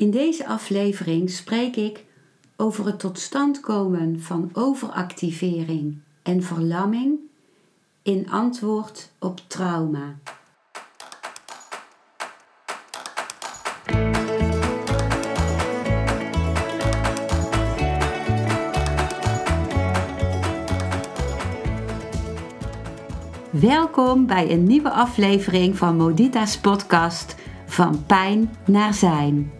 In deze aflevering spreek ik over het tot stand komen van overactivering en verlamming in antwoord op trauma. Welkom bij een nieuwe aflevering van Modita's podcast Van Pijn naar Zijn.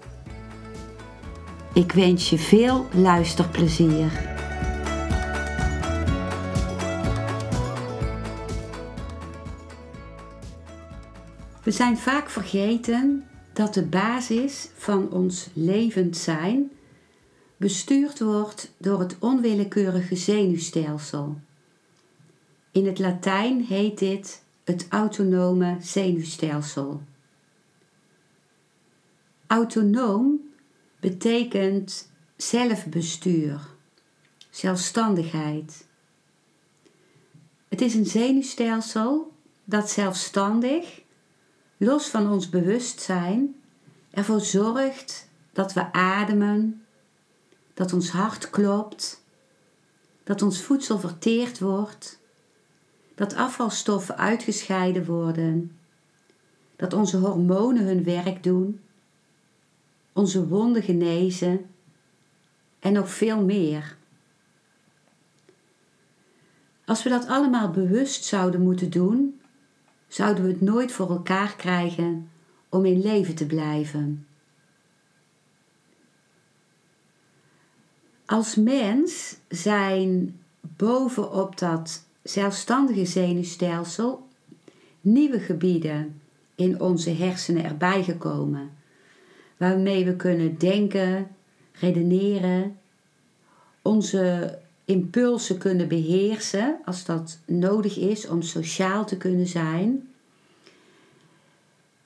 Ik wens je veel luisterplezier. We zijn vaak vergeten dat de basis van ons levend zijn bestuurd wordt door het onwillekeurige zenuwstelsel. In het Latijn heet dit het autonome zenuwstelsel. Autonoom betekent zelfbestuur, zelfstandigheid. Het is een zenuwstelsel dat zelfstandig, los van ons bewustzijn, ervoor zorgt dat we ademen, dat ons hart klopt, dat ons voedsel verteerd wordt, dat afvalstoffen uitgescheiden worden, dat onze hormonen hun werk doen, onze wonden genezen en nog veel meer. Als we dat allemaal bewust zouden moeten doen, zouden we het nooit voor elkaar krijgen om in leven te blijven. Als mens zijn bovenop dat zelfstandige zenuwstelsel nieuwe gebieden in onze hersenen erbij gekomen, waarmee we kunnen denken, redeneren, onze impulsen kunnen beheersen als dat nodig is om sociaal te kunnen zijn.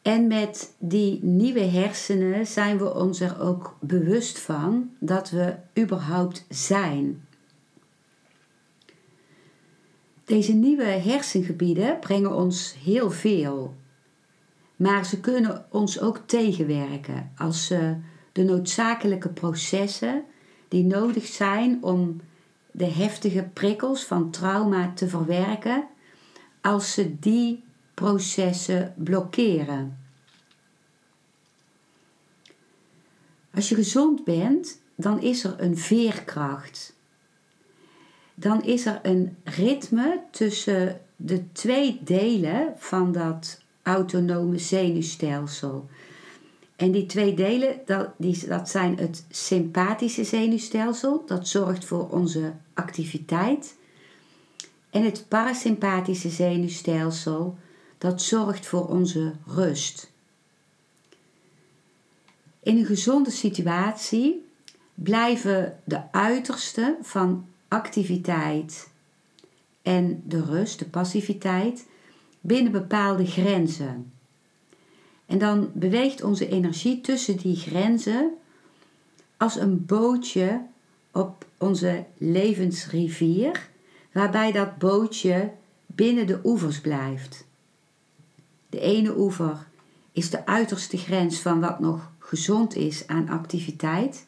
En met die nieuwe hersenen zijn we ons er ook bewust van dat we überhaupt zijn. Deze nieuwe hersengebieden brengen ons heel veel, maar ze kunnen ons ook tegenwerken als ze de noodzakelijke processen die nodig zijn om de heftige prikkels van trauma te verwerken, als ze die processen blokkeren. Als je gezond bent, dan is er een veerkracht. Dan is er een ritme tussen de twee delen van dat autonome zenuwstelsel. En die twee delen, dat, die, dat zijn het sympathische zenuwstelsel, dat zorgt voor onze activiteit. En het parasympathische zenuwstelsel, dat zorgt voor onze rust. In een gezonde situatie blijven de uitersten van activiteit en de rust, de passiviteit, binnen bepaalde grenzen. En dan beweegt onze energie tussen die grenzen als een bootje op onze levensrivier, waarbij dat bootje binnen de oevers blijft. De ene oever is de uiterste grens van wat nog gezond is aan activiteit.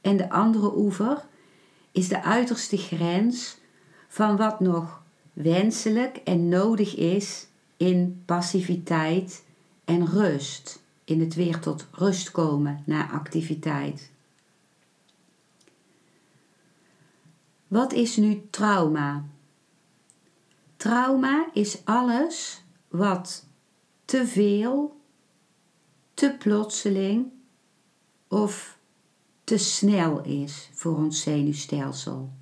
En de andere oever is de uiterste grens van wat nog wenselijk en nodig is in passiviteit en rust. In het weer tot rust komen na activiteit. Wat is nu trauma? Trauma is alles wat te veel, te plotseling of te snel is voor ons zenuwstelsel.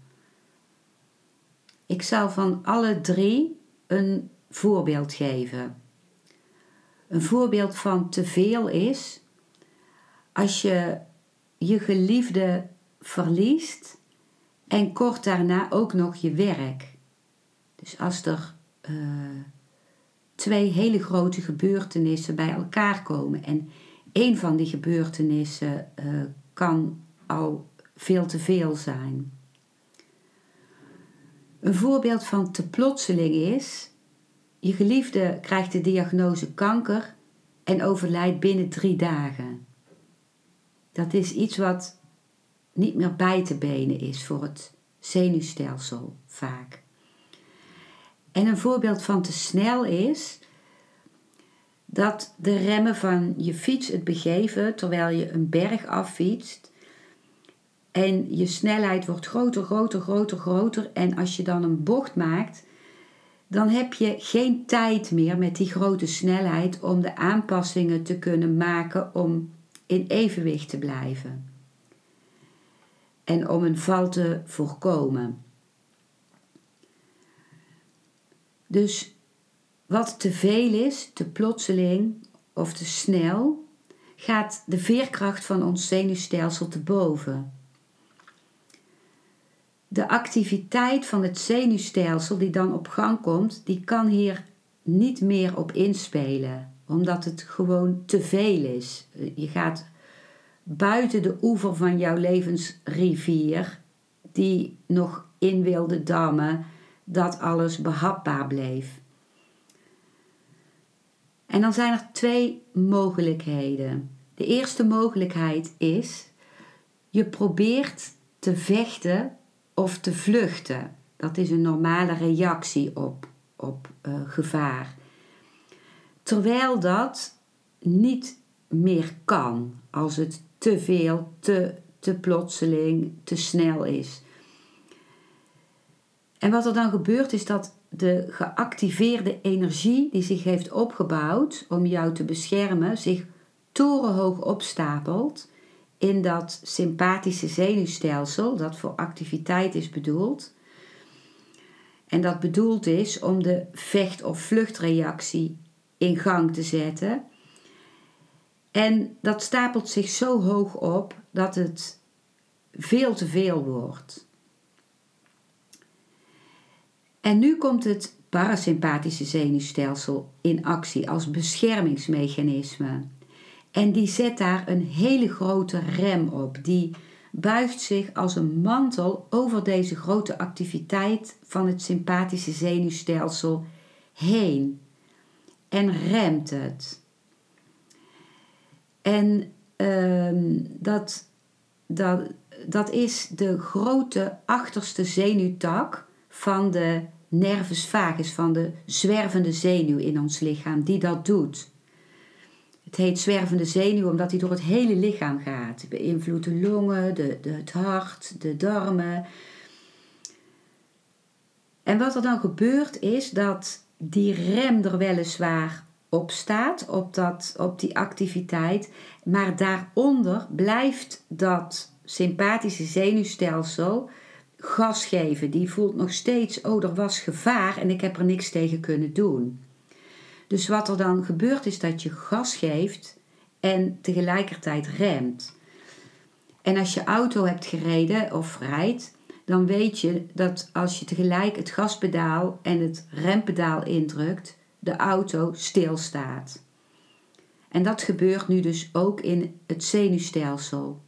Ik zal van alle drie een voorbeeld geven. Een voorbeeld van te veel is als je je geliefde verliest en kort daarna ook nog je werk. Dus als er uh, twee hele grote gebeurtenissen bij elkaar komen en één van die gebeurtenissen uh, kan al veel te veel zijn. Een voorbeeld van te plotseling is: je geliefde krijgt de diagnose kanker en overlijdt binnen drie dagen. Dat is iets wat niet meer bij te benen is voor het zenuwstelsel vaak. En een voorbeeld van te snel is dat de remmen van je fiets het begeven terwijl je een berg affietst. En je snelheid wordt groter, groter, groter, groter. En als je dan een bocht maakt, dan heb je geen tijd meer met die grote snelheid om de aanpassingen te kunnen maken om in evenwicht te blijven. En om een val te voorkomen. Dus wat te veel is, te plotseling of te snel, gaat de veerkracht van ons zenuwstelsel te boven. De activiteit van het zenuwstelsel die dan op gang komt, die kan hier niet meer op inspelen, omdat het gewoon te veel is. Je gaat buiten de oever van jouw levensrivier, die nog in wilde dammen, dat alles behapbaar bleef. En dan zijn er twee mogelijkheden. De eerste mogelijkheid is: je probeert te vechten of te vluchten. Dat is een normale reactie op, op uh, gevaar. Terwijl dat niet meer kan als het te veel, te, te plotseling, te snel is. En wat er dan gebeurt is dat de geactiveerde energie die zich heeft opgebouwd om jou te beschermen, zich torenhoog opstapelt in dat sympathische zenuwstelsel dat voor activiteit is bedoeld. En dat bedoeld is om de vecht- of vluchtreactie in gang te zetten. En dat stapelt zich zo hoog op dat het veel te veel wordt. En nu komt het parasympathische zenuwstelsel in actie als beschermingsmechanisme. En die zet daar een hele grote rem op. Die buigt zich als een mantel over deze grote activiteit van het sympathische zenuwstelsel heen. En remt het. En uh, dat, dat, dat is de grote achterste zenuwtak van de nervus vagus, van de zwervende zenuw in ons lichaam, die dat doet. Het heet zwervende zenuw omdat hij door het hele lichaam gaat. Het beïnvloedt de longen, de, de, het hart, de darmen. En wat er dan gebeurt is dat die rem er weliswaar op staat, op, dat, op die activiteit, maar daaronder blijft dat sympathische zenuwstelsel gas geven. Die voelt nog steeds, oh, er was gevaar en ik heb er niks tegen kunnen doen. Dus wat er dan gebeurt is dat je gas geeft en tegelijkertijd remt. En als je auto hebt gereden of rijdt, dan weet je dat als je tegelijk het gaspedaal en het rempedaal indrukt, de auto stilstaat. En dat gebeurt nu dus ook in het zenuwstelsel.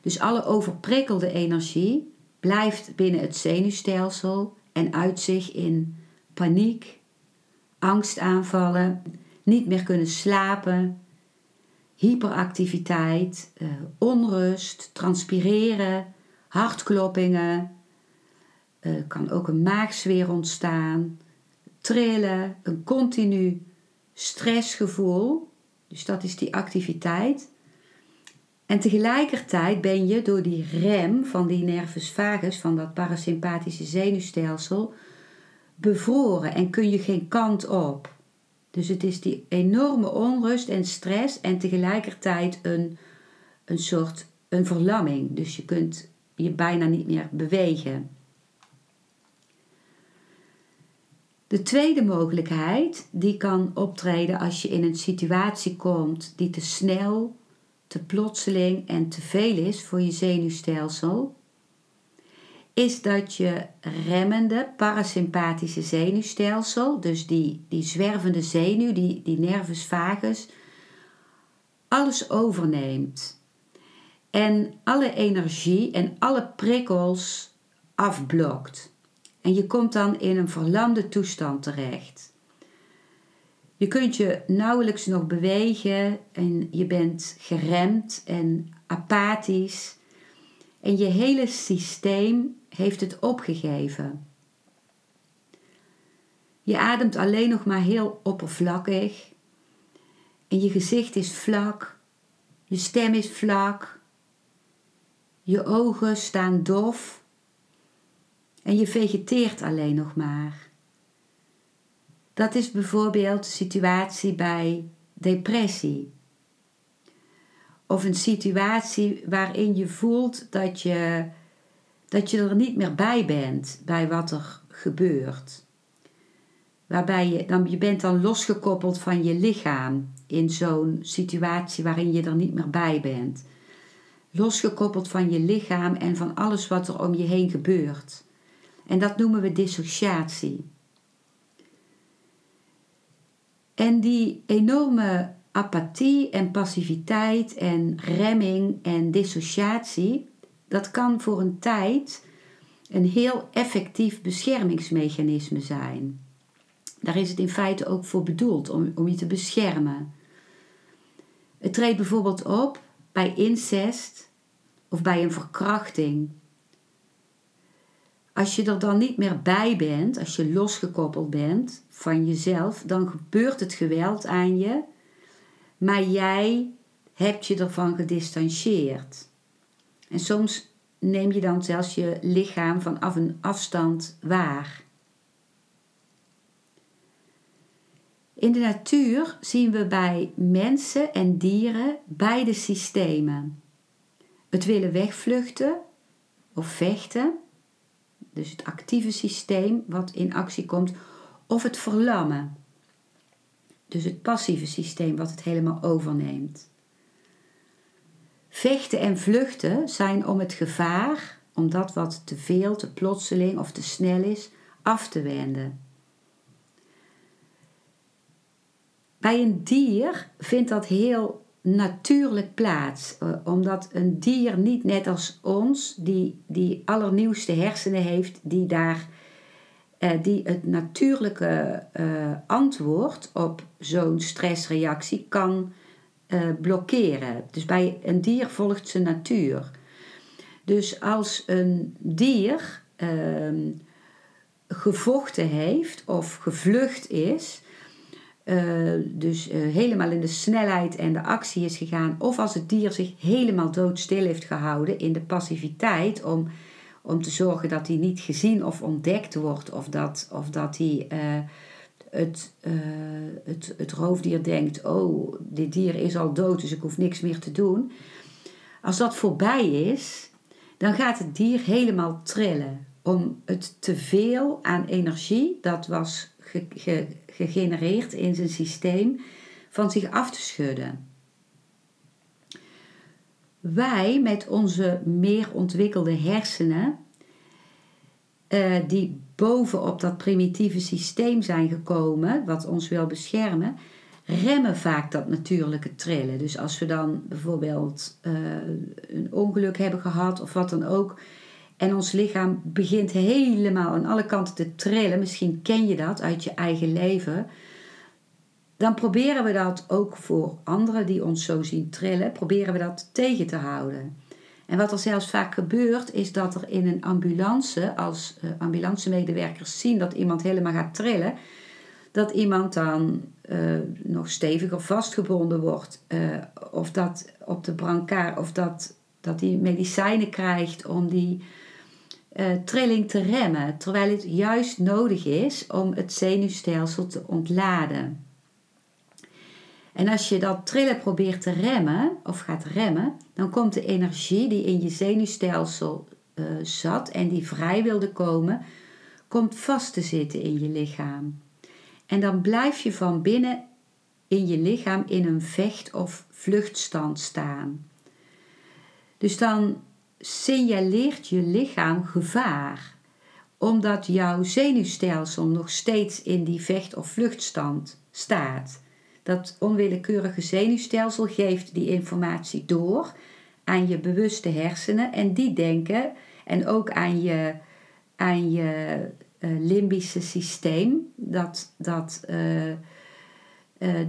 Dus alle overprikkelde energie blijft binnen het zenuwstelsel en uit zich in paniek, angstaanvallen, niet meer kunnen slapen, hyperactiviteit, eh, onrust, transpireren, hartkloppingen. Eh, kan ook een maagzweer ontstaan, trillen, een continu stressgevoel. Dus dat is die activiteit. En tegelijkertijd ben je door die rem van die nervus vagus, van dat parasympathische zenuwstelsel, bevroren en kun je geen kant op. Dus het is die enorme onrust en stress en tegelijkertijd een, een soort een verlamming. Dus je kunt je bijna niet meer bewegen. De tweede mogelijkheid die kan optreden als je in een situatie komt die te snel te plotseling en te veel is voor je zenuwstelsel, is dat je remmende parasympathische zenuwstelsel, dus die, die zwervende zenuw, die, die nervus vagus, alles overneemt. En alle energie en alle prikkels afblokt. En je komt dan in een verlamde toestand terecht. Je kunt je nauwelijks nog bewegen en je bent geremd en apathisch. En je hele systeem heeft het opgegeven. Je ademt alleen nog maar heel oppervlakkig. En je gezicht is vlak. Je stem is vlak. Je ogen staan dof. En je vegeteert alleen nog maar. Dat is bijvoorbeeld de situatie bij depressie. Of een situatie waarin je voelt dat je, dat je er niet meer bij bent bij wat er gebeurt. Waarbij je, dan, je bent dan losgekoppeld van je lichaam in zo'n situatie waarin je er niet meer bij bent. Losgekoppeld van je lichaam en van alles wat er om je heen gebeurt. En dat noemen we dissociatie. En die enorme apathie en passiviteit en remming en dissociatie, dat kan voor een tijd een heel effectief beschermingsmechanisme zijn. Daar is het in feite ook voor bedoeld, om, om je te beschermen. Het treedt bijvoorbeeld op bij incest of bij een verkrachting. Als je er dan niet meer bij bent, als je losgekoppeld bent van jezelf, dan gebeurt het geweld aan je, maar jij hebt je ervan gedistanceerd. En soms neem je dan zelfs je lichaam vanaf een afstand waar. In de natuur zien we bij mensen en dieren beide systemen. Het willen wegvluchten of vechten dus het actieve systeem wat in actie komt, of het verlammen, dus het passieve systeem wat het helemaal overneemt. Vechten en vluchten zijn om het gevaar, om dat wat te veel, te plotseling of te snel is, af te wenden. Bij een dier vindt dat heel natuurlijk plaats. Eh, omdat een dier niet net als ons, die, die allernieuwste hersenen heeft, die daar uh, die het natuurlijke uh, antwoord op zo'n stressreactie kan blokkeren. Dus bij een dier volgt zijn natuur. Dus als een dier ehm, gevochten heeft of gevlucht is, uh, dus uh, helemaal in de snelheid en de actie is gegaan, of als het dier zich helemaal doodstil heeft gehouden in de passiviteit om, om te zorgen dat hij niet gezien of ontdekt wordt, of dat, of dat hij uh, het, het, het roofdier denkt: Oh, dit dier is al dood, dus ik hoef niks meer te doen. Als dat voorbij is, dan gaat het dier helemaal trillen om het teveel aan energie, dat was ge, gegenereerd in zijn systeem van zich af te schudden. Wij met onze meer ontwikkelde hersenen, uh, die bovenop dat primitieve systeem zijn gekomen, wat ons wil beschermen, remmen vaak dat natuurlijke trillen. Dus als we dan bijvoorbeeld uh, een ongeluk hebben gehad of wat dan ook, en ons lichaam begint helemaal aan alle kanten te trillen. Misschien ken je dat uit je eigen leven. Dan proberen we dat ook voor anderen die ons zo zien trillen, proberen we dat tegen te houden. En wat er zelfs vaak gebeurt, is dat er in een ambulance, als uh, ambulancemedewerkers zien dat iemand helemaal gaat trillen, dat iemand dan uh, nog steviger vastgebonden wordt, uh, of dat op de brancard, of dat, dat hij medicijnen krijgt om die trilling te remmen, terwijl het juist nodig is om het zenuwstelsel te ontladen. En als je dat trillen probeert te remmen of gaat remmen, dan komt de energie die in je zenuwstelsel uh, zat en die vrij wilde komen, komt vast te zitten in je lichaam. En dan blijf je van binnen in je lichaam in een vecht- of vluchtstand staan. Dus dan signaleert je lichaam gevaar, omdat jouw zenuwstelsel nog steeds in die vecht- of vluchtstand staat. Dat onwillekeurige zenuwstelsel geeft die informatie door aan je bewuste hersenen en die denken en ook aan je, aan je uh, limbische systeem dat, dat uh, uh,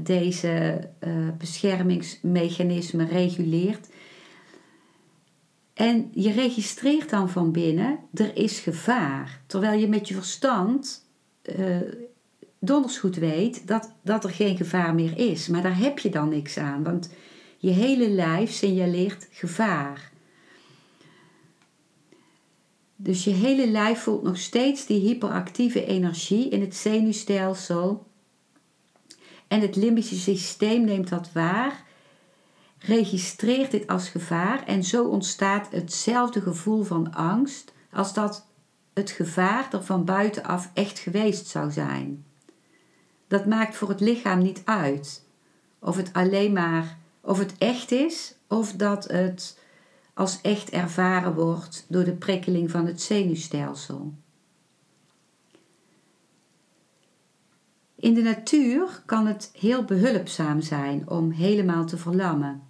deze beschermingsmechanismen reguleert. En je registreert dan van binnen, er is gevaar. Terwijl je met je verstand donders goed weet dat, dat er geen gevaar meer is. Maar daar heb je dan niks aan, want je hele lijf signaleert gevaar. Dus je hele lijf voelt nog steeds die hyperactieve energie in het zenuwstelsel. En het limbische systeem neemt dat waar, registreert dit als gevaar en zo ontstaat hetzelfde gevoel van angst als dat het gevaar er van buitenaf echt geweest zou zijn. Dat maakt voor het lichaam niet uit of het alleen maar of het echt is of dat het als echt ervaren wordt door de prikkeling van het zenuwstelsel. In de natuur kan het heel behulpzaam zijn om helemaal te verlammen.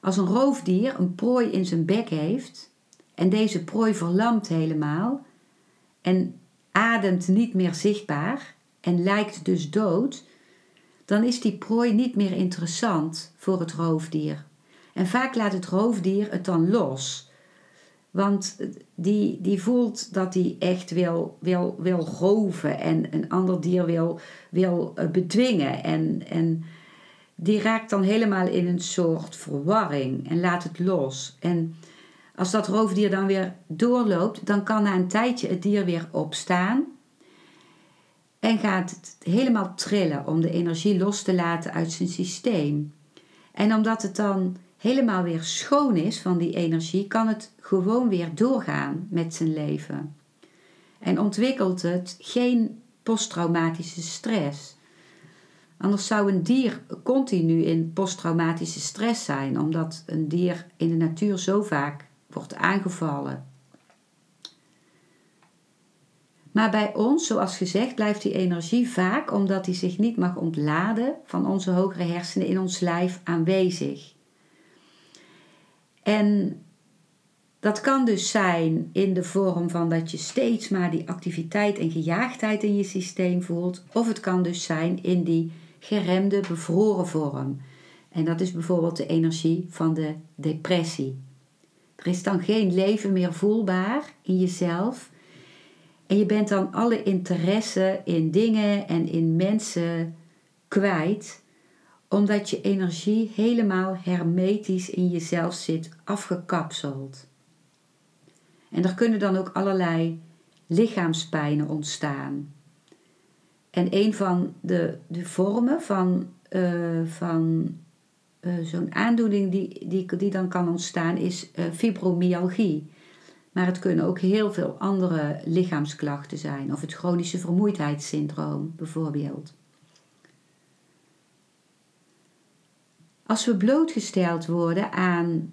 Als een roofdier een prooi in zijn bek heeft en deze prooi verlamt helemaal en ademt niet meer zichtbaar en lijkt dus dood, dan is die prooi niet meer interessant voor het roofdier. En vaak laat het roofdier het dan los. Want die, die voelt dat hij echt wil, wil, wil roven en een ander dier wil, wil eh, bedwingen. En, en die raakt dan helemaal in een soort verwarring en laat het los. En als dat roofdier dan weer doorloopt, dan kan na een tijdje het dier weer opstaan. En gaat het helemaal trillen om de energie los te laten uit zijn systeem. En omdat het dan helemaal weer schoon is van die energie, kan het gewoon weer doorgaan met zijn leven. En ontwikkelt het geen posttraumatische stress. Anders zou een dier continu in posttraumatische stress zijn, omdat een dier in de natuur zo vaak wordt aangevallen. Maar bij ons, zoals gezegd, blijft die energie vaak, omdat die zich niet mag ontladen van onze hogere hersenen in ons lijf aanwezig. En dat kan dus zijn in de vorm van dat je steeds maar die activiteit en gejaagdheid in je systeem voelt, of het kan dus zijn in die geremde, bevroren vorm. En dat is bijvoorbeeld de energie van de depressie. Er is dan geen leven meer voelbaar in jezelf. En je bent dan alle interesse in dingen en in mensen kwijt omdat je energie helemaal hermetisch in jezelf zit, afgekapseld. En er kunnen dan ook allerlei lichaamspijnen ontstaan. En een van de, de vormen van, uh, van uh, zo'n aandoening die, die, die dan kan ontstaan is uh, fibromyalgie. Maar het kunnen ook heel veel andere lichaamsklachten zijn, of het chronische vermoeidheidssyndroom bijvoorbeeld. Als we blootgesteld worden aan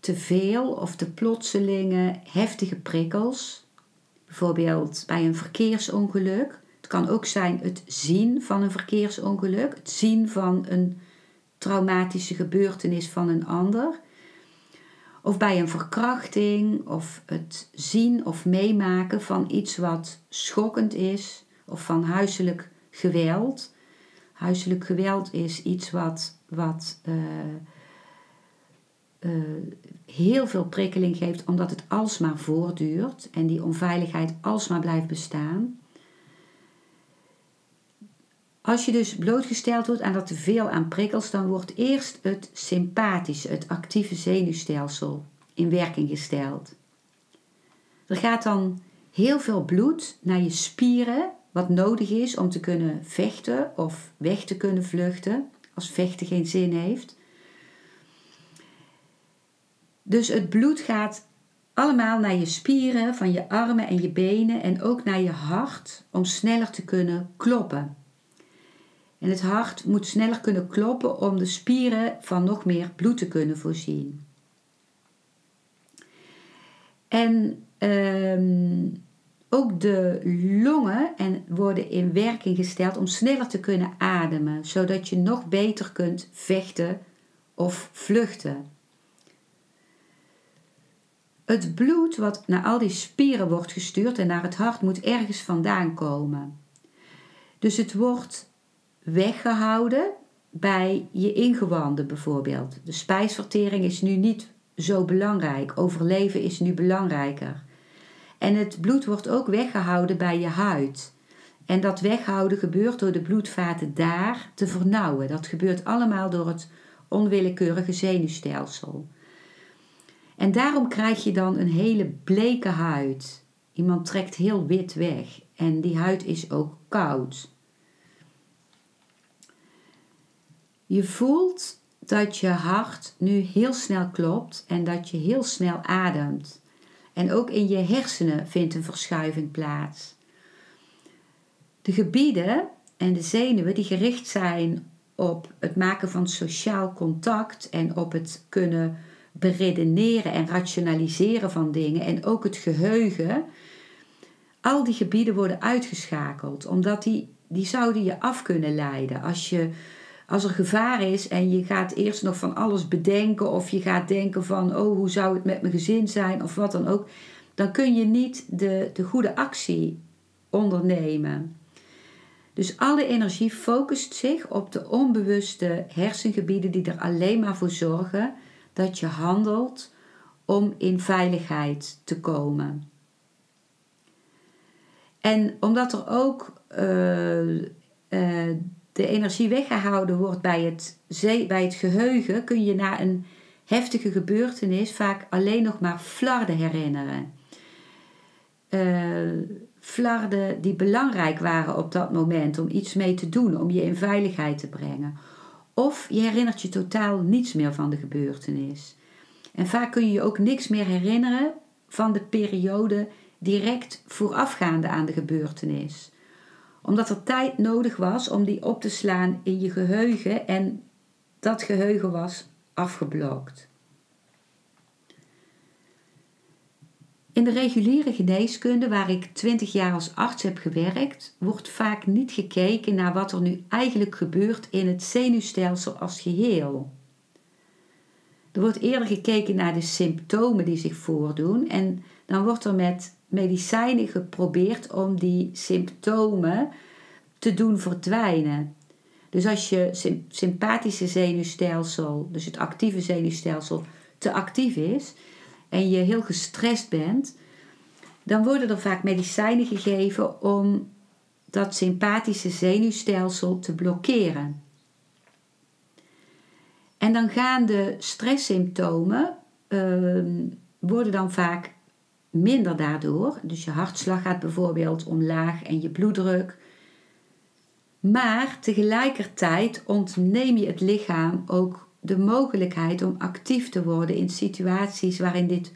te veel of te plotselinge heftige prikkels, bijvoorbeeld bij een verkeersongeluk. Het kan ook zijn het zien van een verkeersongeluk, het zien van een traumatische gebeurtenis van een ander. Of bij een verkrachting, of het zien of meemaken van iets wat schokkend is, of van huiselijk geweld. Huiselijk geweld is iets wat wat uh, uh, heel veel prikkeling geeft, omdat het alsmaar voortduurt en die onveiligheid alsmaar blijft bestaan. Als je dus blootgesteld wordt aan dat te veel aan prikkels, dan wordt eerst het sympathische, het actieve zenuwstelsel in werking gesteld. Er gaat dan heel veel bloed naar je spieren, wat nodig is om te kunnen vechten of weg te kunnen vluchten als vechten geen zin heeft. Dus het bloed gaat allemaal naar je spieren van je armen en je benen en ook naar je hart om sneller te kunnen kloppen. En het hart moet sneller kunnen kloppen om de spieren van nog meer bloed te kunnen voorzien. En ehm, ook de longen en worden in werking gesteld om sneller te kunnen ademen, zodat je nog beter kunt vechten of vluchten. Het bloed wat naar al die spieren wordt gestuurd en naar het hart moet ergens vandaan komen. Dus het wordt weggehouden bij je ingewanden bijvoorbeeld. De spijsvertering is nu niet zo belangrijk. Overleven is nu belangrijker. En het bloed wordt ook weggehouden bij je huid. En dat weghouden gebeurt door de bloedvaten daar te vernauwen. Dat gebeurt allemaal door het onwillekeurige zenuwstelsel. En daarom krijg je dan een hele bleke huid. Iemand trekt heel wit weg en die huid is ook koud. Je voelt dat je hart nu heel snel klopt en dat je heel snel ademt. En ook in je hersenen vindt een verschuiving plaats. De gebieden en de zenuwen die gericht zijn op het maken van sociaal contact en op het kunnen beredeneren en rationaliseren van dingen en ook het geheugen, al die gebieden worden uitgeschakeld, omdat die, die zouden je af kunnen leiden. Als, je, als er gevaar is en je gaat eerst nog van alles bedenken of je gaat denken van, oh hoe zou het met mijn gezin zijn of wat dan ook, dan kun je niet de, de goede actie ondernemen. Dus alle energie focust zich op de onbewuste hersengebieden die er alleen maar voor zorgen dat je handelt om in veiligheid te komen. En omdat er ook uh, uh, de energie weggehouden wordt bij het, bij het geheugen, kun je na een heftige gebeurtenis vaak alleen nog maar flarden herinneren. Uh, flarden die belangrijk waren op dat moment om iets mee te doen, om je in veiligheid te brengen. Of je herinnert je totaal niets meer van de gebeurtenis. En vaak kun je je ook niks meer herinneren van de periode direct voorafgaande aan de gebeurtenis. Omdat er tijd nodig was om die op te slaan in je geheugen en dat geheugen was afgeblokt. In de reguliere geneeskunde, waar ik 20 jaar als arts heb gewerkt, wordt vaak niet gekeken naar wat er nu eigenlijk gebeurt in het zenuwstelsel als geheel. Er wordt eerder gekeken naar de symptomen die zich voordoen en dan wordt er met medicijnen geprobeerd om die symptomen te doen verdwijnen. Dus als je sympathische zenuwstelsel, dus het actieve zenuwstelsel, te actief is, en je heel gestrest bent, dan worden er vaak medicijnen gegeven om dat sympathische zenuwstelsel te blokkeren. En dan gaan de stresssymptomen uh, worden dan vaak minder daardoor. Dus je hartslag gaat bijvoorbeeld omlaag en je bloeddruk. Maar tegelijkertijd ontneem je het lichaam ook de mogelijkheid om actief te worden in situaties waarin dit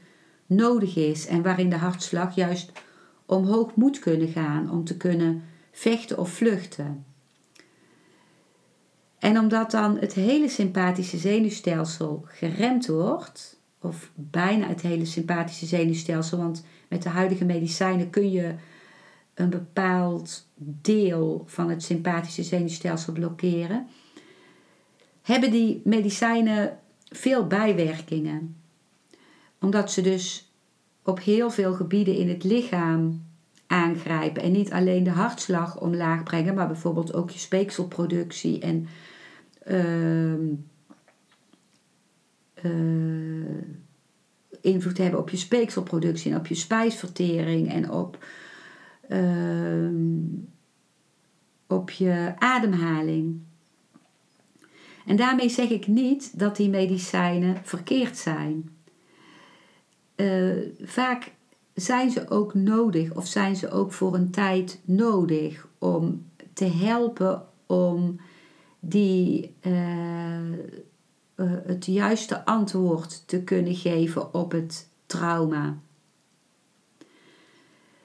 nodig is en waarin de hartslag juist omhoog moet kunnen gaan om te kunnen vechten of vluchten. En omdat dan het hele sympathische zenuwstelsel geremd wordt, of bijna het hele sympathische zenuwstelsel, want met de huidige medicijnen kun je een bepaald deel van het sympathische zenuwstelsel blokkeren hebben die medicijnen veel bijwerkingen. Omdat ze dus op heel veel gebieden in het lichaam aangrijpen en niet alleen de hartslag omlaag brengen, maar bijvoorbeeld ook je speekselproductie en uh, invloed hebben op je speekselproductie en op je spijsvertering en op, uh, op je ademhaling. En daarmee zeg ik niet dat die medicijnen verkeerd zijn. Uh, vaak zijn ze ook nodig of zijn ze ook voor een tijd nodig om te helpen om die, uh, uh, het juiste antwoord te kunnen geven op het trauma.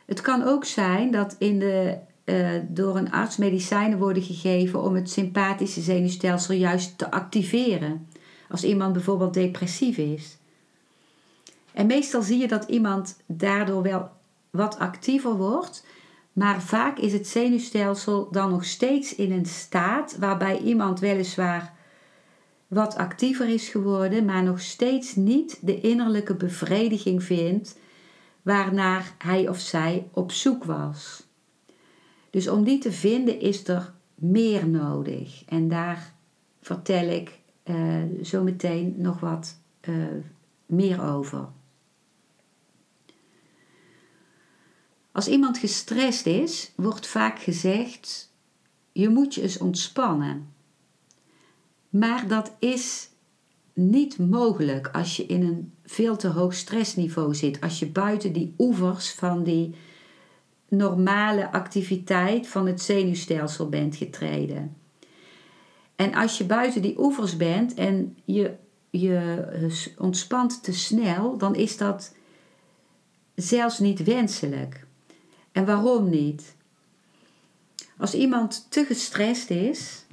Het kan ook zijn dat in de uh, door een arts medicijnen worden gegeven om het sympathische zenuwstelsel juist te activeren. Als iemand bijvoorbeeld depressief is. En meestal zie je dat iemand daardoor wel wat actiever wordt, maar vaak is het zenuwstelsel dan nog steeds in een staat waarbij iemand weliswaar wat actiever is geworden, maar nog steeds niet de innerlijke bevrediging vindt waarnaar hij of zij op zoek was. Dus om die te vinden is er meer nodig. En daar vertel ik uh, zo meteen nog wat uh, meer over. Als iemand gestrest is, wordt vaak gezegd: je moet je eens ontspannen. Maar dat is niet mogelijk als je in een veel te hoog stressniveau zit. Als je buiten die oevers van die normale activiteit van het zenuwstelsel bent getreden. En als je buiten die oevers bent en je, je ontspant te snel, dan is dat zelfs niet wenselijk. En waarom niet? Als iemand te gestrest is,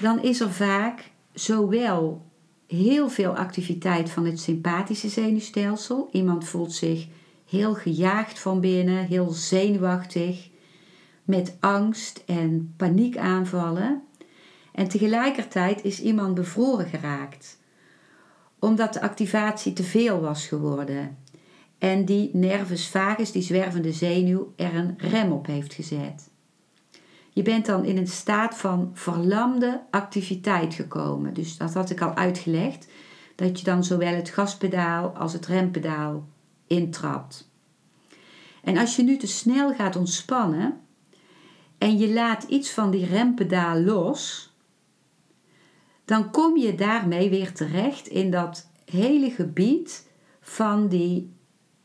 dan is er vaak zowel heel veel activiteit van het sympathische zenuwstelsel. Iemand voelt zich heel gejaagd van binnen, heel zenuwachtig, met angst en paniekaanvallen. En tegelijkertijd is iemand bevroren geraakt, omdat de activatie te veel was geworden. En die nervus vagus, die zwervende zenuw, er een rem op heeft gezet. Je bent dan in een staat van verlamde activiteit gekomen. Dus dat had ik al uitgelegd. Dat je dan zowel het gaspedaal als het rempedaal intrapt. En als je nu te snel gaat ontspannen en je laat iets van die rempedaal los, dan kom je daarmee weer terecht in dat hele gebied van die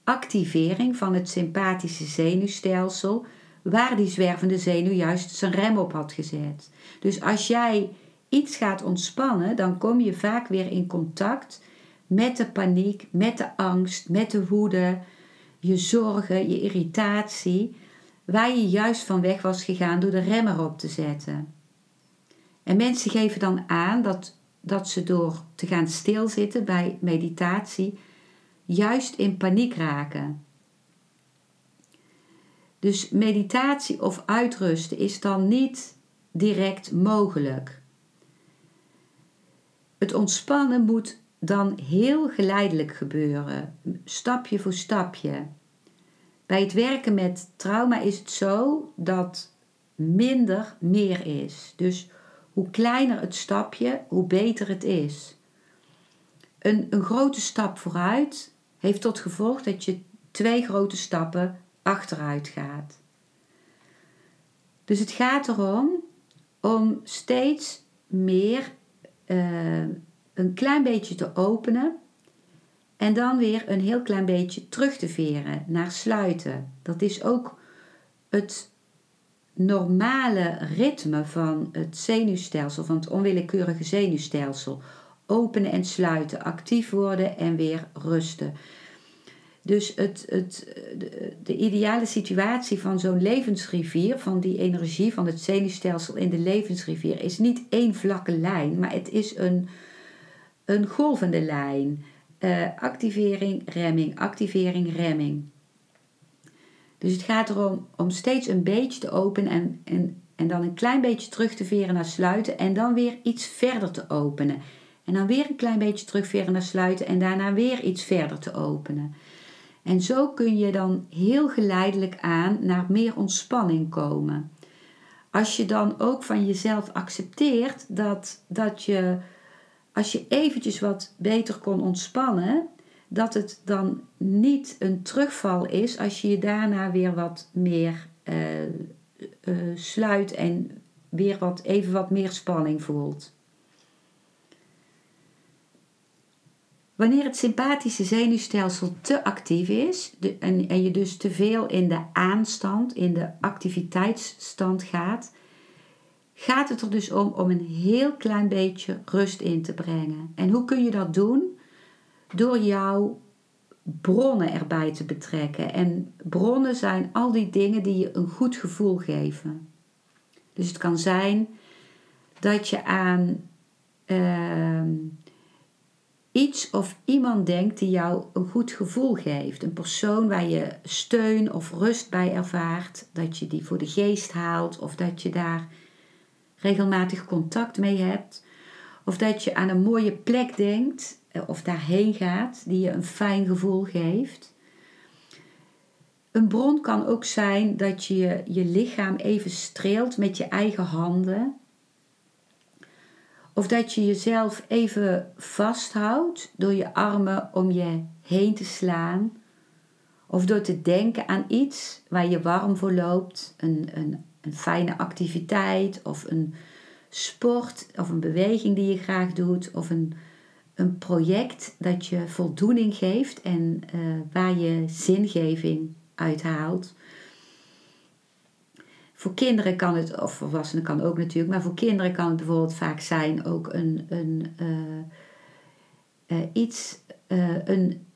activering van het sympathische zenuwstelsel, waar die zwervende zenuw juist zijn rem op had gezet. Dus als jij iets gaat ontspannen, dan kom je vaak weer in contact met de paniek, met de angst, met de woede, je zorgen, je irritatie, waar je juist van weg was gegaan door de rem erop te zetten. En mensen geven dan aan dat, dat ze door te gaan stilzitten bij meditatie juist in paniek raken. Dus meditatie of uitrusten is dan niet direct mogelijk. Het ontspannen moet dan heel geleidelijk gebeuren, stapje voor stapje. Bij het werken met trauma is het zo dat minder meer is. Dus hoe kleiner het stapje, hoe beter het is. Een, een grote stap vooruit heeft tot gevolg dat je twee grote stappen achteruit gaat. Dus het gaat erom om steeds meer uh, een klein beetje te openen en dan weer een heel klein beetje terug te veren naar sluiten. Dat is ook het normale ritme van het zenuwstelsel, van het onwillekeurige zenuwstelsel. Openen en sluiten, actief worden en weer rusten. Dus het, het, de, de ideale situatie van zo'n levensrivier, van die energie van het zenuwstelsel in de levensrivier, is niet één vlakke lijn, maar het is een, een golvende lijn. Uh, activering, remming, activering, remming. Dus het gaat erom om steeds een beetje te openen en, en, en dan een klein beetje terug te veren naar sluiten en dan weer iets verder te openen. En dan weer een klein beetje terugveren naar sluiten en daarna weer iets verder te openen. En zo kun je dan heel geleidelijk aan naar meer ontspanning komen. Als je dan ook van jezelf accepteert dat, dat je, als je eventjes wat beter kon ontspannen, dat het dan niet een terugval is als je je daarna weer wat meer uh, uh, sluit en weer wat, even wat meer spanning voelt. Wanneer het sympathische zenuwstelsel te actief is en, en je dus te veel in de aanstand, in de activiteitsstand gaat, gaat het er dus om om een heel klein beetje rust in te brengen. En hoe kun je dat doen? Door jouw bronnen erbij te betrekken. En bronnen zijn al die dingen die je een goed gevoel geven. Dus het kan zijn dat je aan ehm, iets of iemand denkt die jou een goed gevoel geeft. Een persoon waar je steun of rust bij ervaart. Dat je die voor de geest haalt of dat je daar regelmatig contact mee hebt. Of dat je aan een mooie plek denkt eh, of daarheen gaat die je een fijn gevoel geeft. Een bron kan ook zijn dat je je lichaam even streelt met je eigen handen. Of dat je jezelf even vasthoudt door je armen om je heen te slaan. Of door te denken aan iets waar je warm voor loopt. Een, een, een fijne activiteit of een sport of een beweging die je graag doet. Of een, een project dat je voldoening geeft en uh, waar je zingeving uithaalt. Voor kinderen kan het, of volwassenen kan ook natuurlijk, maar voor kinderen kan het bijvoorbeeld vaak zijn ook een, een uh, uh, iets, uh, een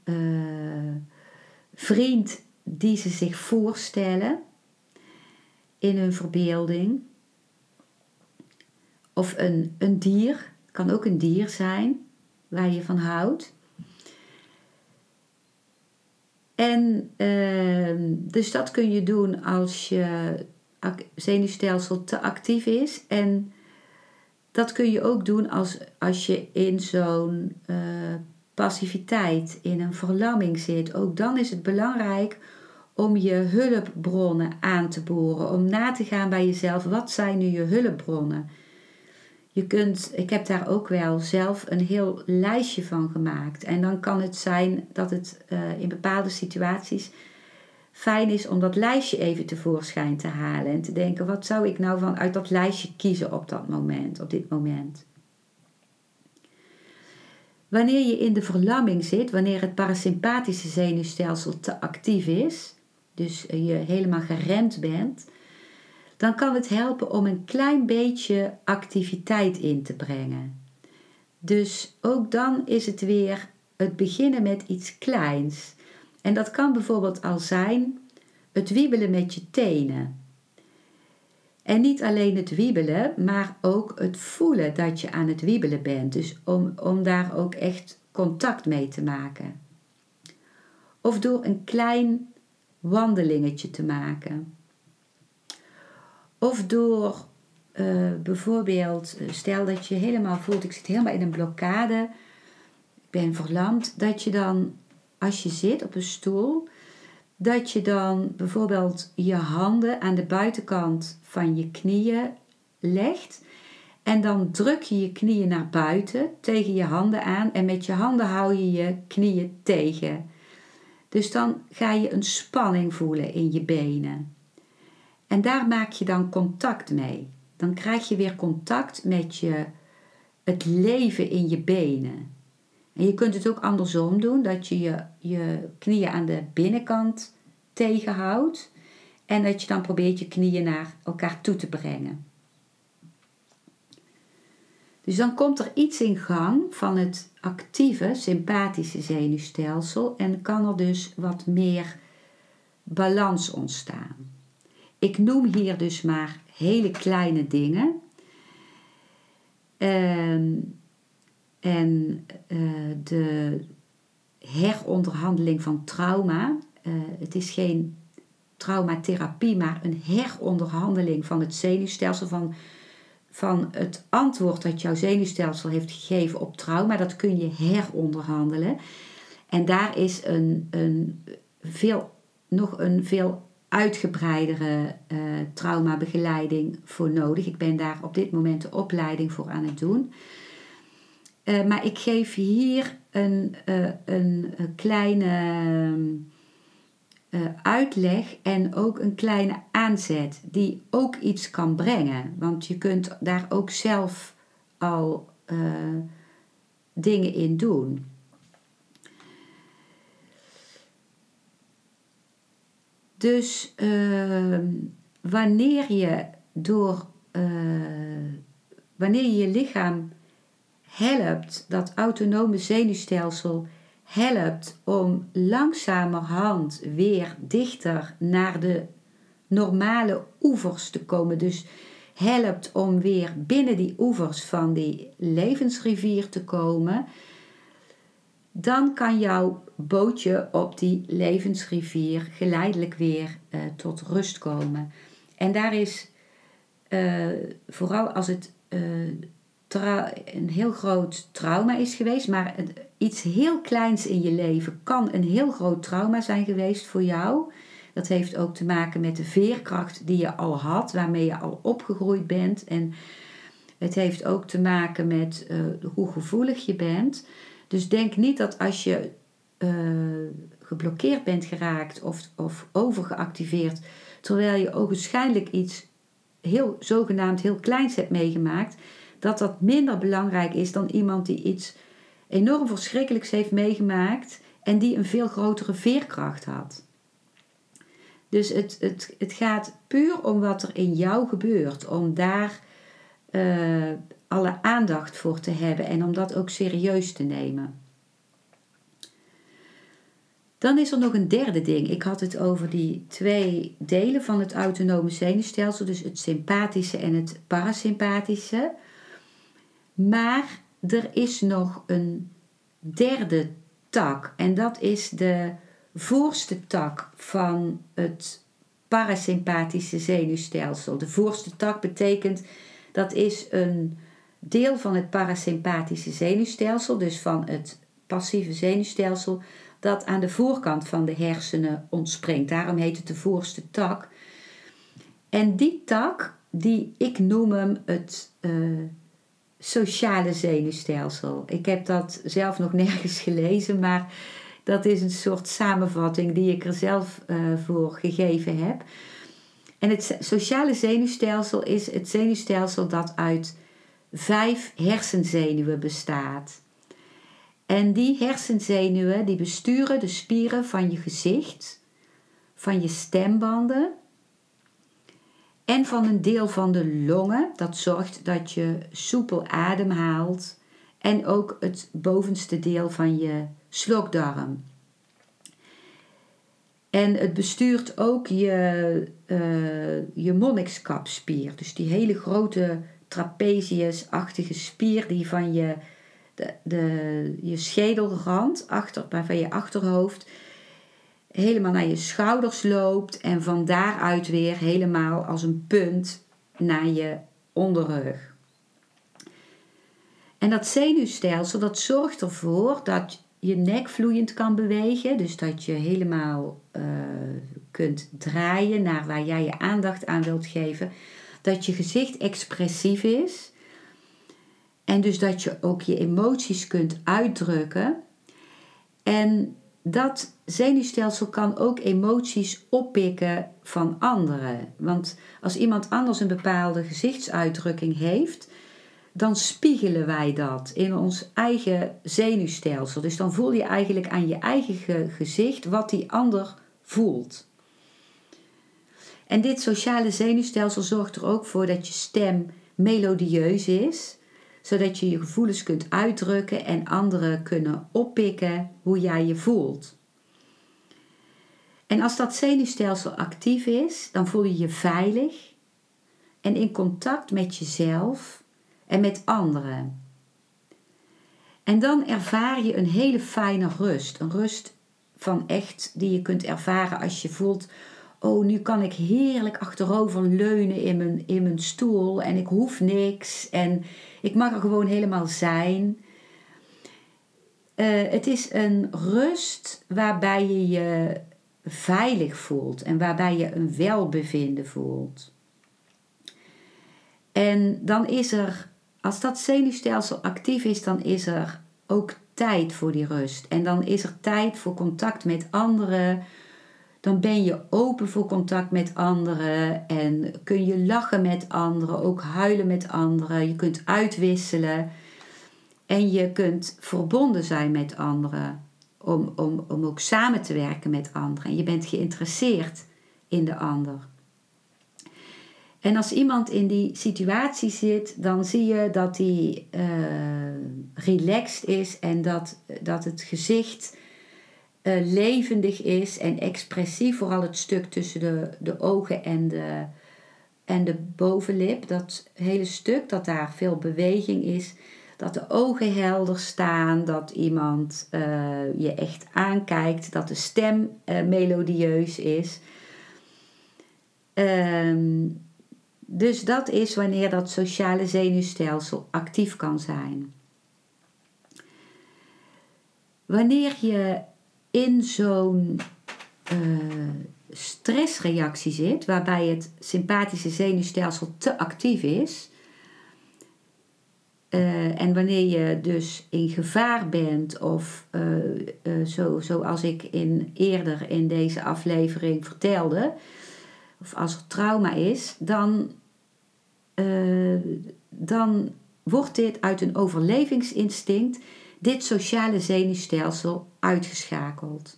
vriend die ze zich voorstellen in hun verbeelding. Of een, een dier, kan ook een dier zijn waar je van houdt. En uh, dus dat kun je doen als je zenuwstelsel te actief is. En dat kun je ook doen als, als je in zo'n uh, passiviteit, in een verlamming zit. Ook dan is het belangrijk om je hulpbronnen aan te boren. Om na te gaan bij jezelf, wat zijn nu je hulpbronnen? Je kunt, ik heb daar ook wel zelf een heel lijstje van gemaakt. En dan kan het zijn dat het uh, in bepaalde situaties fijn is om dat lijstje even tevoorschijn te halen. En te denken, wat zou ik nou van uit dat lijstje kiezen op dat moment, op dit moment. Wanneer je in de verlamming zit, wanneer het parasympathische zenuwstelsel te actief is, dus je helemaal geremd bent, dan kan het helpen om een klein beetje activiteit in te brengen. Dus ook dan is het weer het beginnen met iets kleins. En dat kan bijvoorbeeld al zijn het wiebelen met je tenen. En niet alleen het wiebelen, maar ook het voelen dat je aan het wiebelen bent. Dus om, om daar ook echt contact mee te maken. Of door een klein wandelingetje te maken. Of door uh, bijvoorbeeld, eh, stel dat je helemaal voelt, ik zit helemaal in een blokkade, ik ben verlamd, dat je dan als je zit op een stoel, dat je dan bijvoorbeeld je handen aan de buitenkant van je knieën legt. En dan druk je je knieën naar buiten tegen je handen aan en met je handen hou je je knieën tegen. Dus dan ga je een spanning voelen in je benen. En daar maak je dan contact mee. Dan krijg je weer contact met je, het leven in je benen. En je kunt het ook andersom doen, dat je je, je knieën aan de binnenkant tegenhoudt en dat je dan probeert je knieën naar elkaar toe te brengen. Dus dan komt er iets in gang van het actieve sympathische zenuwstelsel en kan er dus wat meer balans ontstaan. Ik noem hier dus maar hele kleine dingen. Ehm, en uh, de heronderhandeling van trauma. Uh, het is geen traumatherapie, maar een heronderhandeling van het zenuwstelsel. Van, van het antwoord dat jouw zenuwstelsel heeft gegeven op trauma. Dat kun je heronderhandelen. En daar is een, een veel, nog een veel uitgebreidere uh, traumabegeleiding voor nodig. Ik ben daar op dit moment de opleiding voor aan het doen. Uh, maar ik geef hier een, uh, een, kleine uitleg en ook een kleine aanzet die ook iets kan brengen. Want je kunt daar ook zelf al dingen in doen. Dus uh, wanneer je door wanneer je je lichaam helpt dat autonome zenuwstelsel helpt om langzamerhand weer dichter naar de normale oevers te komen. Dus helpt om weer binnen die oevers van die levensrivier te komen, dan kan jouw bootje op die levensrivier geleidelijk weer uh, tot rust komen. En daar is uh, vooral als het uh, een heel groot trauma is geweest, maar iets heel kleins in je leven kan een heel groot trauma zijn geweest voor jou. Dat heeft ook te maken met de veerkracht die je al had, waarmee je al opgegroeid bent. En het heeft ook te maken met uh, hoe gevoelig je bent. Dus denk niet dat als je uh, geblokkeerd bent geraakt of, of overgeactiveerd, terwijl je ook waarschijnlijk iets heel zogenaamd heel kleins hebt meegemaakt, dat dat minder belangrijk is dan iemand die iets enorm verschrikkelijks heeft meegemaakt en die een veel grotere veerkracht had. Dus het, het, het gaat puur om wat er in jou gebeurt, om daar uh, alle aandacht voor te hebben en om dat ook serieus te nemen. Dan is er nog een derde ding. Ik had het over die twee delen van het autonome zenuwstelsel, dus het sympathische en het parasympathische. Maar er is nog een derde tak en dat is de voorste tak van het parasympathische zenuwstelsel. De voorste tak betekent dat is een deel van het parasympathische zenuwstelsel, dus van het passieve zenuwstelsel, dat aan de voorkant van de hersenen ontspringt. Daarom heet het de voorste tak. En die tak, die, ik noem hem het uh, sociale zenuwstelsel. Ik heb dat zelf nog nergens gelezen, maar dat is een soort samenvatting die ik er zelf uh, voor gegeven heb. En het sociale zenuwstelsel is het zenuwstelsel dat uit vijf hersenzenuwen bestaat. En die hersenzenuwen die besturen de spieren van je gezicht, van je stembanden en van een deel van de longen. Dat zorgt dat je soepel ademhaalt en ook het bovenste deel van je slokdarm. En het bestuurt ook je, uh, je monnikskapspier. Dus die hele grote trapeziusachtige spier die van je, de, de, je schedelrand, achter, van je achterhoofd, helemaal naar je schouders loopt. En van daaruit weer helemaal als een punt naar je onderrug. En dat zenuwstelsel dat zorgt ervoor dat je nek vloeiend kan bewegen. Dus dat je helemaal uh, kunt draaien naar waar jij je aandacht aan wilt geven. Dat je gezicht expressief is. En dus dat je ook je emoties kunt uitdrukken. En dat zenuwstelsel kan ook emoties oppikken van anderen. Want als iemand anders een bepaalde gezichtsuitdrukking heeft, dan spiegelen wij dat in ons eigen zenuwstelsel. Dus dan voel je eigenlijk aan je eigen gezicht wat die ander voelt. En dit sociale zenuwstelsel zorgt er ook voor dat je stem melodieus is, zodat je je gevoelens kunt uitdrukken en anderen kunnen oppikken hoe jij je voelt. En als dat zenuwstelsel actief is, dan voel je je veilig en in contact met jezelf en met anderen. En dan ervaar je een hele fijne rust. Een rust van echt die je kunt ervaren als je voelt: oh, nu kan ik heerlijk achterover leunen in mijn, in mijn stoel en ik hoef niks en ik mag er gewoon helemaal zijn. Uh, het is een rust waarbij je je veilig voelt en waarbij je een welbevinden voelt. En dan is er als dat zenuwstelsel actief is, dan is er ook tijd voor die rust. En dan is er tijd voor contact met anderen. Dan ben je open voor contact met anderen en kun je lachen met anderen, ook huilen met anderen. Je kunt uitwisselen en je kunt verbonden zijn met anderen om, om, om ook samen te werken met anderen. En je bent geïnteresseerd in de ander. En als iemand in die situatie zit, dan zie je dat hij uh, relaxed is en dat, dat het gezicht uh, levendig is en expressief. Vooral het stuk tussen de, de ogen en de, en de bovenlip. Dat hele stuk, dat daar veel beweging is. Dat de ogen helder staan, dat iemand uh, je echt aankijkt, dat de stem melodieus is. Um, dus dat is wanneer dat sociale zenuwstelsel actief kan zijn. Wanneer je in zo'n uh, stressreactie zit, waarbij het sympathische zenuwstelsel te actief is, uh, en wanneer je dus in gevaar bent, of uh, zo, zoals ik in, eerder in deze aflevering vertelde, of als er trauma is, dan dan wordt dit uit een overlevingsinstinct, dit sociale zenuwstelsel, uitgeschakeld.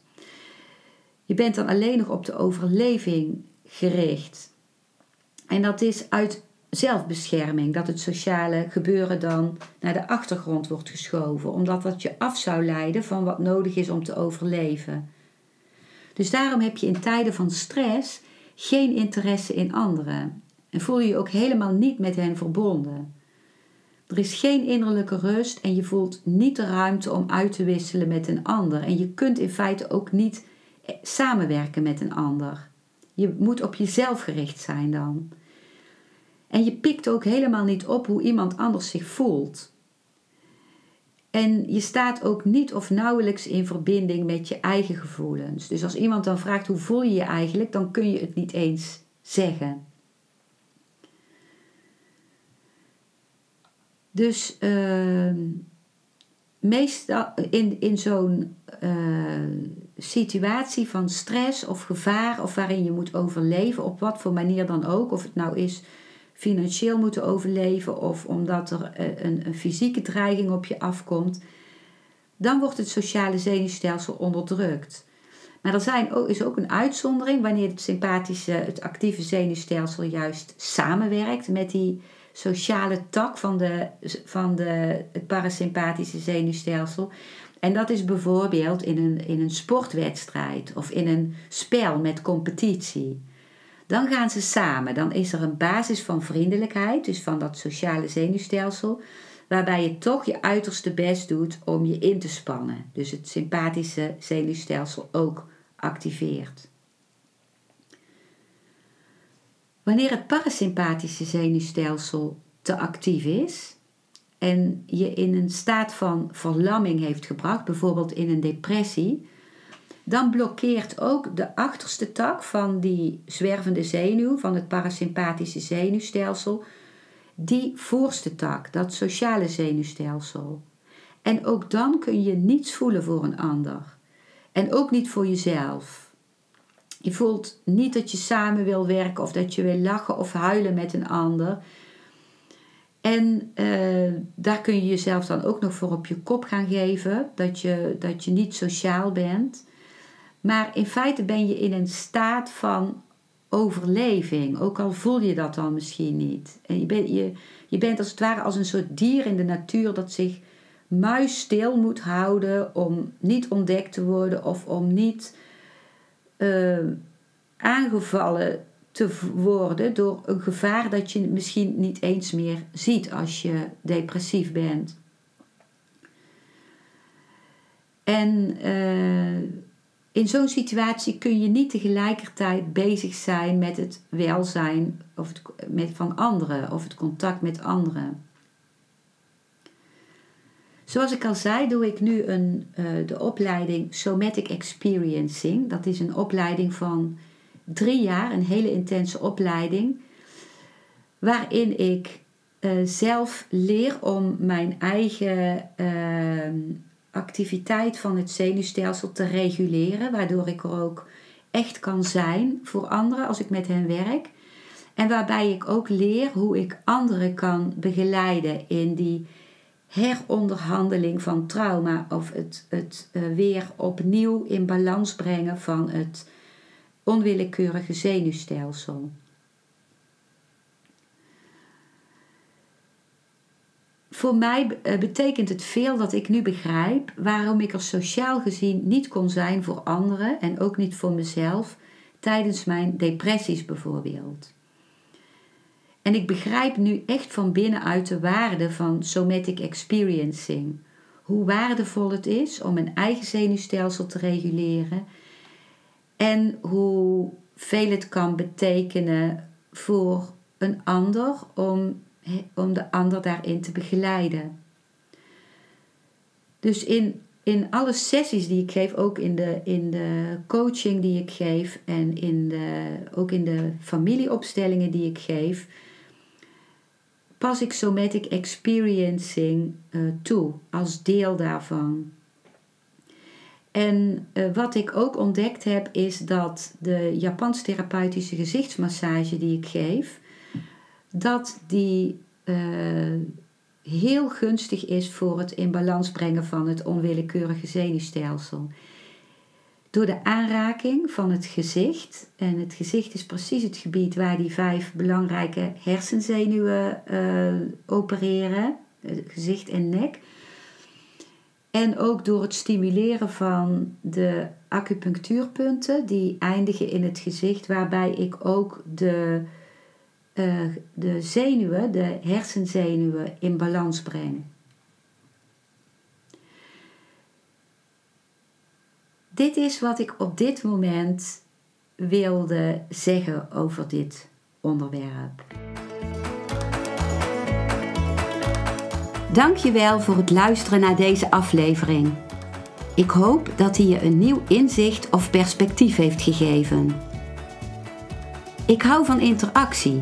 Je bent dan alleen nog op de overleving gericht. En dat is uit zelfbescherming, dat het sociale gebeuren dan naar de achtergrond wordt geschoven, omdat dat je af zou leiden van wat nodig is om te overleven. Dus daarom heb je in tijden van stress geen interesse in anderen. En voel je je ook helemaal niet met hen verbonden. Er is geen innerlijke rust en je voelt niet de ruimte om uit te wisselen met een ander. En je kunt in feite ook niet eh, samenwerken met een ander. Je moet op jezelf gericht zijn dan. En je pikt ook helemaal niet op hoe iemand anders zich voelt. En je staat ook niet of nauwelijks in verbinding met je eigen gevoelens. Dus als iemand dan vraagt hoe voel je je eigenlijk, dan kun je het niet eens zeggen. Dus uh, meestal in, in zo'n uh, situatie van stress of gevaar, of waarin je moet overleven, op wat voor manier dan ook, of het nou is financieel moeten overleven of omdat er uh, een, een fysieke dreiging op je afkomt, dan wordt het sociale zenuwstelsel onderdrukt. Maar er zijn is ook een uitzondering wanneer het sympathische, het actieve zenuwstelsel juist samenwerkt met die sociale tak van, de, van de, het parasympathische zenuwstelsel. En dat is bijvoorbeeld in een, in een sportwedstrijd of in een spel met competitie. Dan gaan ze samen. Dan is er een basis van vriendelijkheid, dus van dat sociale zenuwstelsel, waarbij je toch je uiterste best doet om je in te spannen. Dus het sympathische zenuwstelsel ook activeert. Wanneer het parasympathische zenuwstelsel te actief is en je in een staat van verlamming heeft gebracht, bijvoorbeeld in een depressie, dan blokkeert ook de achterste tak van die zwervende zenuw, van het parasympathische zenuwstelsel, die voorste tak, dat sociale zenuwstelsel. En ook dan kun je niets voelen voor een ander. En ook niet voor jezelf. Je voelt niet dat je samen wil werken of dat je wil lachen of huilen met een ander. En uh, daar kun je jezelf dan ook nog voor op je kop gaan geven, dat je, dat je niet sociaal bent. Maar in feite ben je in een staat van overleving, ook al voel je dat dan misschien niet. En je, bent je, je bent als het ware als een soort dier in de natuur dat zich muisstil moet houden om niet ontdekt te worden of om niet uh, aangevallen te worden door een gevaar dat je misschien niet eens meer ziet als je depressief bent. En uh, in zo'n situatie kun je niet tegelijkertijd bezig zijn met het welzijn of met, van anderen of het contact met anderen. Zoals ik al zei, doe ik nu een, uh, de opleiding Somatic Experiencing. Dat is een opleiding van drie jaar, een hele intense opleiding, waarin ik uh, zelf leer om mijn eigen uh, activiteit van het zenuwstelsel te reguleren, waardoor ik er ook echt kan zijn voor anderen als ik met hen werk. En waarbij ik ook leer hoe ik anderen kan begeleiden in die heronderhandeling van trauma of het, het uh, weer opnieuw in balans brengen van het onwillekeurige zenuwstelsel. Voor mij eh, betekent het veel dat ik nu begrijp waarom ik er sociaal gezien niet kon zijn voor anderen en ook niet voor mezelf tijdens mijn depressies bijvoorbeeld. En ik begrijp nu echt van binnenuit de waarde van somatic experiencing. Hoe waardevol het is om een eigen zenuwstelsel te reguleren en hoe veel het kan betekenen voor een ander om, om de ander daarin te begeleiden. Dus in, in alle sessies die ik geef, ook in de, in de coaching die ik geef en in de, ook in de familieopstellingen die ik geef, pas ik somatic experiencing uh, toe als deel daarvan. En uh, wat ik ook ontdekt heb is dat de Japans therapeutische gezichtsmassage die ik geef, dat die uh, heel gunstig is voor het in balans brengen van het onwillekeurige zenuwstelsel. Door de aanraking van het gezicht, en het gezicht is precies het gebied waar die vijf belangrijke hersenzenuwen uh, opereren, gezicht en nek. En ook door het stimuleren van de acupunctuurpunten, die eindigen in het gezicht, waarbij ik ook de uh, de zenuwen, de hersenzenuwen, in balans breng. Dit is wat ik op dit moment wilde zeggen over dit onderwerp. Dankjewel voor het luisteren naar deze aflevering. Ik hoop dat hij je een nieuw inzicht of perspectief heeft gegeven. Ik hou van interactie